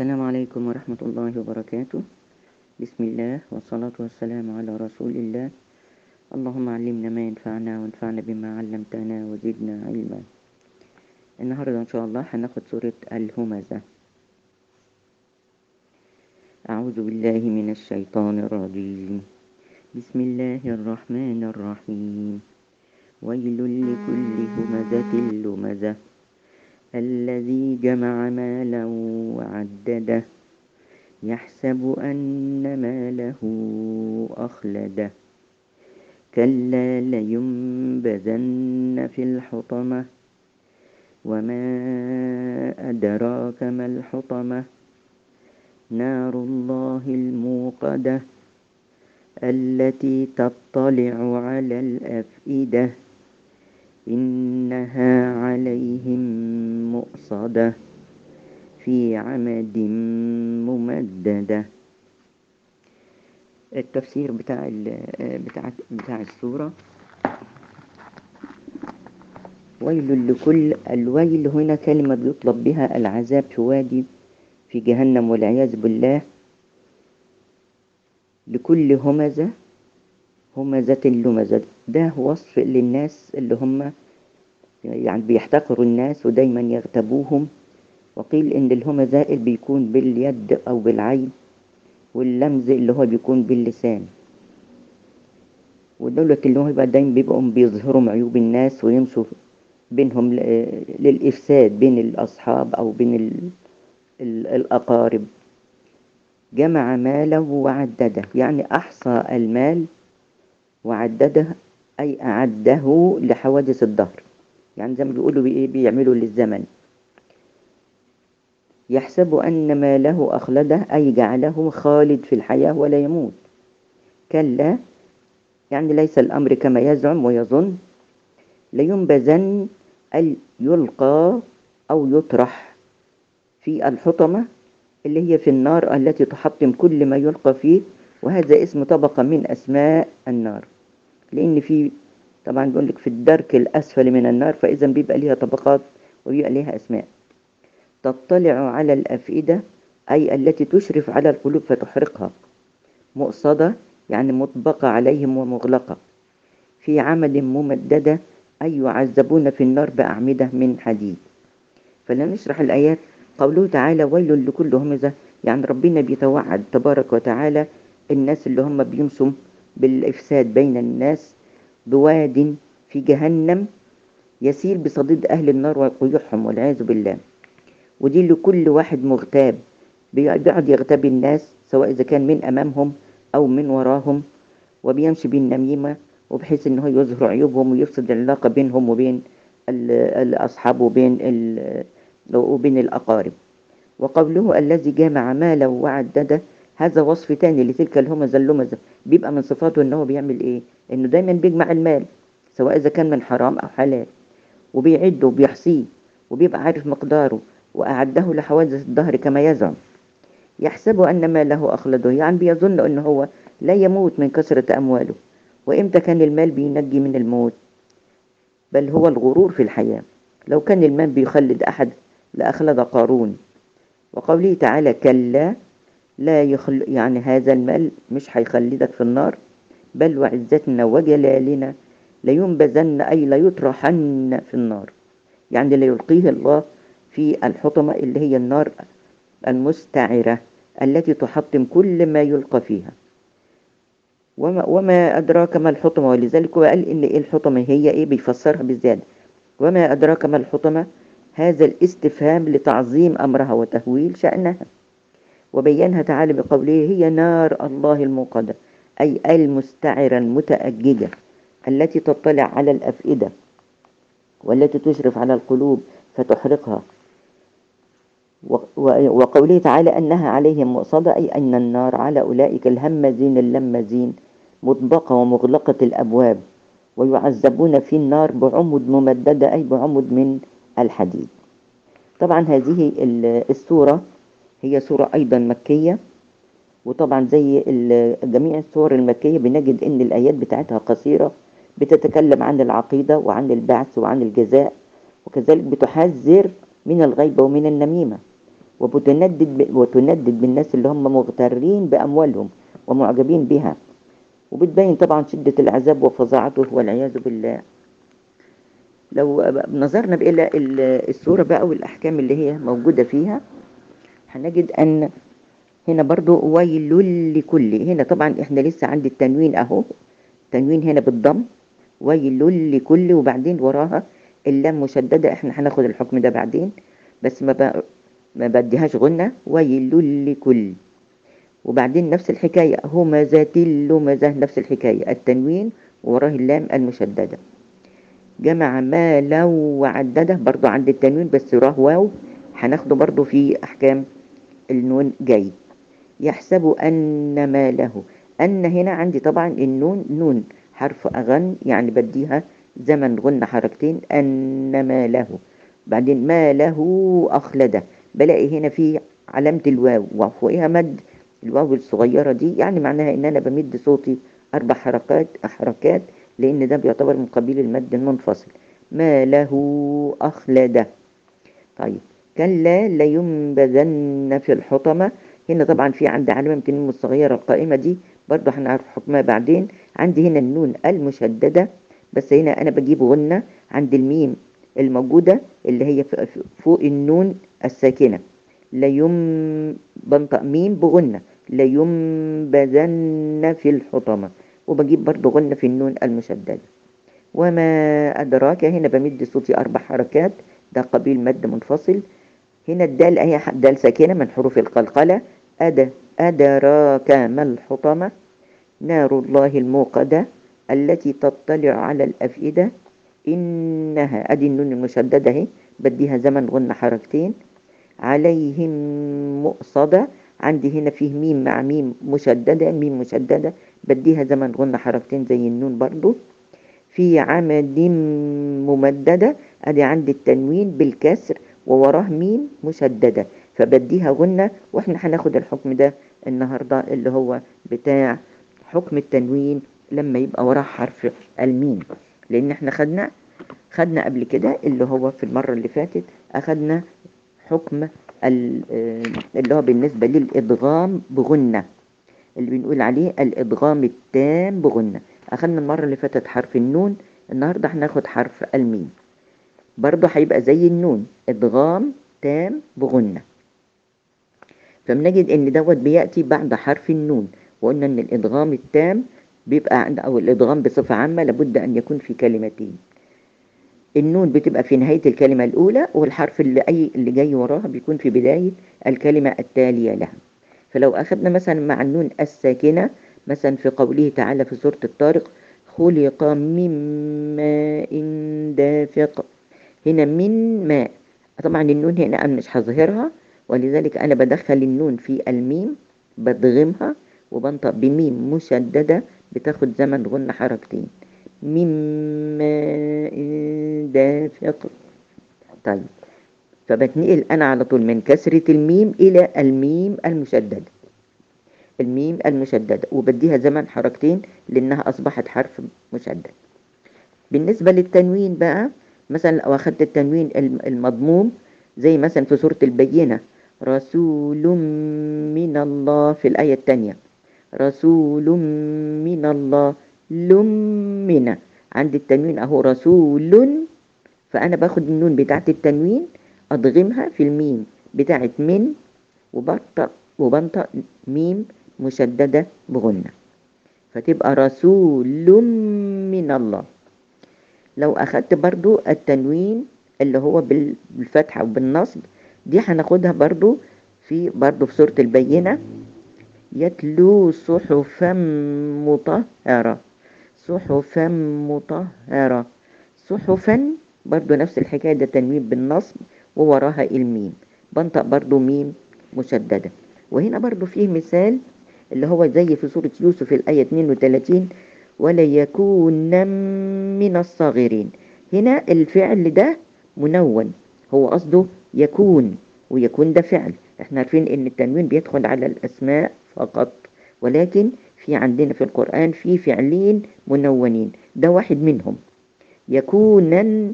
السلام عليكم ورحمة الله وبركاته. بسم الله والصلاة والسلام على رسول الله. اللهم علمنا ما ينفعنا وانفعنا بما علمتنا وزدنا علما. النهاردة إن شاء الله هناخد سورة الهمزة. أعوذ بالله من الشيطان الرجيم. بسم الله الرحمن الرحيم. ويل لكل همزة لمزة. الذي جمع مالا وعدده. يحسب أن ماله أخلده. كلا لينبذن في الحطمة. وما أدراك ما الحطمة. نار الله الموقدة التي تطلع على الأفئدة. إنها عليهم مؤصدة في عمد ممددة. التفسير بتاع بتاع بتاع السورة. ويل لكل الويل هنا كلمة بيطلب بها العذاب في وادي في جهنم والعياذ بالله. لكل همزة همزة لمزة. ده وصف للناس اللي هم يعني بيحتقروا الناس ودايما يغتبوهم وقيل إن الهمزاء بيكون باليد أو بالعين واللمز اللي هو بيكون باللسان. ودولة اللي هو دايما بيبقوا بيظهروا عيوب الناس ويمشوا بينهم للإفساد بين الأصحاب أو بين ال ال الأقارب. جمع ماله وعدده يعني أحصى المال وعدده أي أعده لحوادث الدهر. يعني زي ما بيقولوا بإيه بيعملوا للزمن. يحسب أن ماله أخلده أي جعله خالد في الحياة ولا يموت. كلا يعني ليس الأمر كما يزعم ويظن لينبذن يلقى أو يطرح في الحطمة اللي هي في النار التي تحطم كل ما يلقى فيه. وهذا اسم طبقة من أسماء النار. لأن في طبعا بيقول لك في الدرك الأسفل من النار فإذا بيبقى ليها طبقات وبيبقى ليها أسماء. تطلع على الأفئدة أي التي تشرف على القلوب فتحرقها. مؤصدة يعني مطبقة عليهم ومغلقة. في عمد ممددة أي يعذبون في النار بأعمدة من حديد. فلنشرح الآيات. قوله تعالى ويل لكل همزة. يعني ربنا بيتوعد تبارك وتعالى الناس اللي هم بيمشوا بالإفساد بين الناس بواد في جهنم يسيل بصديد أهل النار وقيوحهم والعياذ بالله. ودي لكل واحد مغتاب بيقعد يغتاب الناس سواء إذا كان من أمامهم أو من وراهم وبيمشي بالنميمة وبحيث إن هو يظهر عيوبهم ويفسد العلاقة بينهم وبين الأصحاب وبين وبين الأقارب. وقوله الذي جامع ماله وعدده هذا وصف تاني لتلك الهمزة اللمزة بيبقى من صفاته إن هو بيعمل إيه؟ إنه دايما بيجمع المال سواء إذا كان من حرام أو حلال. وبيعده وبيحصيه وبيبقى عارف مقداره وأعده لحوادث الدهر كما يزعم. يحسب أن ماله أخلده يعني بيظن أنه هو لا يموت من كثرة أمواله. وإمتى كان المال بينجي من الموت؟ بل هو الغرور في الحياة. لو كان المال بيخلد أحد لأخلد قارون. وقوله تعالى كلا لا يخل يعني هذا المال مش هيخلدك في النار بل وعزتنا وجلالنا لينبذن أي ليطرحن في النار. يعني ليلقيه الله في الحطمة اللي هي النار المستعرة التي تحطم كل ما يلقى فيها. وما, وما أدراك ما الحطمة؟ ولذلك هو قال إن إيه الحطمة؟ هي إيه؟ بيفسرها بالزيادة وما أدراك ما الحطمة؟ هذا الاستفهام لتعظيم أمرها وتهويل شأنها. وبينها تعالى بقوله هي نار الله الموقدة أي المستعرة المتأججة التي تطلع على الأفئدة والتي تشرف على القلوب فتحرقها. وقوله تعالى أنها عليهم مؤصدة أي أن النار على أولئك الهمزين اللمزين مطبقة ومغلقة الأبواب ويعذبون في النار بعمد ممددة أي بعمد من الحديد. طبعا هذه السورة هي سورة أيضا مكية وطبعا زي جميع السور المكية بنجد أن الآيات بتاعتها قصيرة بتتكلم عن العقيدة وعن البعث وعن الجزاء وكذلك بتحذر من الغيبة ومن النميمة وبتندد وتندد بالناس اللي هم مغترين بأموالهم ومعجبين بها وبتبين طبعا شدة العذاب وفظاعته والعياذ بالله. لو نظرنا إلى السورة بقى والأحكام اللي هي موجودة فيها هنجد أن هنا برضو ويل لكل. هنا طبعا إحنا لسه عند التنوين أهو. التنوين هنا بالضم. ويل لكل وبعدين وراها اللام مشددة. إحنا هناخد الحكم ده بعدين. بس ما ما بديهاش غنة ويل لكل. وبعدين نفس الحكاية. همزة اللمزة نفس الحكاية. التنوين وراه اللام المشددة. جمع ما لو وعدده برضو عند التنوين بس وراه واو. هناخده برضو في أحكام النون جاي. يحسب أن ما له. أن هنا عندي طبعا النون نون حرف أغن يعني بديها زمن غن حركتين. أن ما له. بعدين ما له أخلده بلاقي هنا في علامة الواو. وفوقها مد. الواو الصغيرة دي يعني معناها إن أنا بمد صوتي أربع حركات حركات لأن ده بيعتبر من قبيل المد المنفصل. ما له اخلده طيب. كلا لينبذن في الحطمة. هنا طبعا في عندي علامة النون الصغيرة القائمة دي برضه هنعرف حكمها بعدين. عندي هنا النون المشددة بس هنا أنا بجيب غنة عند الميم الموجودة اللي هي فوق النون الساكنة. ليم بنطق ميم بغنة. لينبذن في الحطمة. وبجيب برضو غنة في النون المشددة. وما أدراك هنا بمد صوتي أربع حركات. ده قبيل مد منفصل. هنا الدال أهي دال ساكنة من حروف القلقلة. أد أدراك ما الحطمة؟ نار الله الموقدة التي تطلع على الأفئدة. إنها أدي النون المشددة أهي بديها زمن غنة حركتين. عليهم مؤصدة عندي هنا فيه ميم مع ميم مشددة ميم مشددة بديها زمن غنة حركتين زي النون برضو. في عمد ممددة أدي عندي التنوين بالكسر. ووراه ميم مشددة فبديها غنة وإحنا هناخد الحكم ده النهاردة اللي هو بتاع حكم التنوين لما يبقى وراه حرف الميم. لأن إحنا خدنا خدنا قبل كده اللي هو في المرة اللي فاتت أخدنا حكم اللي هو بالنسبة للإدغام بغنة اللي بنقول عليه الإدغام التام بغنة. أخذنا المرة اللي فاتت حرف النون النهاردة هناخد حرف الميم. برضه هيبقى زي النون إدغام تام بغنة. فبنجد إن دوت بيأتي بعد حرف النون وقلنا إن الإدغام التام بيبقى أو الإدغام بصفة عامة لابد أن يكون في كلمتين. النون بتبقى في نهاية الكلمة الأولى والحرف اللي, أي اللي جاي وراها بيكون في بداية الكلمة التالية لها. فلو أخذنا مثلا مع النون الساكنة مثلا في قوله تعالى في سورة الطارق خلق من ماء دافق. هنا من ماء. طبعا النون هنا أنا مش هظهرها ولذلك أنا بدخل النون في الميم بدغمها وبنطق بميم مشددة بتاخد زمن غن حركتين. من ماء دافق. طيب. فبتنقل أنا على طول من كسرة الميم إلى الميم المشددة الميم المشددة وبديها زمن حركتين لأنها أصبحت حرف مشدد. بالنسبة للتنوين بقى مثلا لو أخذت التنوين المضموم زي مثلا في سورة البينة رسول من الله في الآية الثانية رسول من الله لمنا عند التنوين أهو رسول فأنا باخد النون بتاعت التنوين أضغمها في الميم بتاعت من وبنطق وبنطق ميم مشددة بغنة. فتبقى رسول من الله. لو أخدت برضو التنوين اللي هو بالفتحة وبالنصب دي هناخدها برضو في برضو في سورة البينة. يتلو صحفا مطهرة. صحفا مطهرة. صحفا برضو نفس الحكاية ده تنوين بالنصب ووراها الميم. بنطق برضو ميم مشددة. وهنا برضو فيه مثال اللي هو زي في سورة يوسف الآية 32 ولا يكون من الصاغرين. هنا الفعل ده منون. هو قصده يكون ويكون ده فعل. إحنا عارفين إن التنوين بيدخل على الأسماء فقط ولكن في عندنا في القرآن في فعلين منونين. ده واحد منهم. يكونا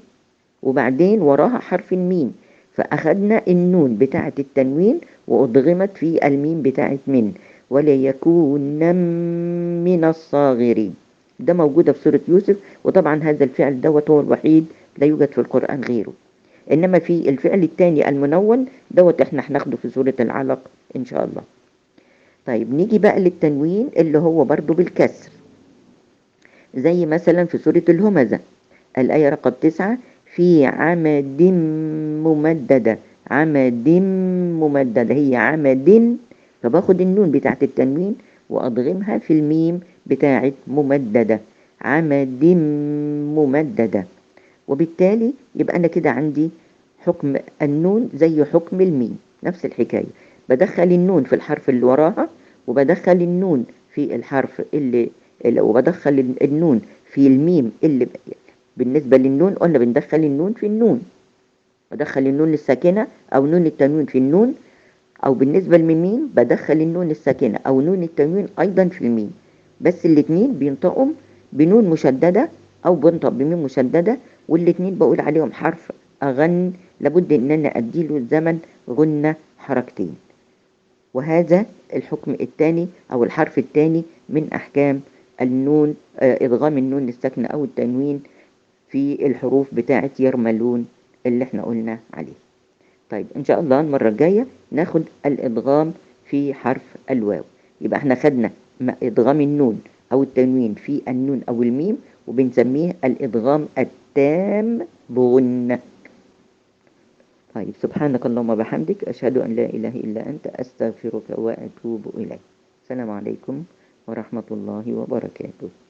وبعدين وراها حرف الميم فأخذنا النون بتاعة التنوين وأضغمت في الميم بتاعة من. وليكون من الصاغرين. ده موجودة في سورة يوسف وطبعا هذا الفعل دوت هو الوحيد لا يوجد في القرآن غيره. إنما في الفعل الثاني المنون دوت إحنا هناخده في سورة العلق إن شاء الله. طيب نيجي بقى للتنوين اللي هو برضو بالكسر. زي مثلا في سورة الهمزة الآية رقم تسعة في عمد ممددة عمد ممددة هي عمد فباخد النون بتاعت التنوين وأدغمها في الميم بتاعت ممددة عمد ممددة. وبالتالي يبقى أنا كده عندي حكم النون زي حكم الميم نفس الحكاية. بدخل النون في الحرف اللي وراها وبدخل النون في الحرف اللي, اللي وبدخل النون في الميم اللي بالنسبة للنون قلنا بندخل النون في النون. بدخل النون الساكنة أو نون التنوين في النون أو بالنسبة للميم بدخل النون الساكنة أو نون التنوين أيضا في الميم. بس الاتنين بينطقوا بنون مشددة أو بنطق بميم مشددة والاتنين بقول عليهم حرف أغن لابد إن أنا أديله الزمن غنة حركتين. وهذا الحكم الثاني أو الحرف الثاني من أحكام النون آه إدغام النون الساكنة أو التنوين في الحروف بتاعة يرملون اللي إحنا قلنا عليه. طيب إن شاء الله المرة الجاية ناخد الإدغام في حرف الواو. يبقى إحنا خدنا إدغام النون أو التنوين في النون أو الميم وبنسميه الإدغام التام بغنة طيب سبحانك اللهم وبحمدك أشهد أن لا إله إلا أنت أستغفرك وأتوب إليك. السلام عليكم ورحمة الله وبركاته.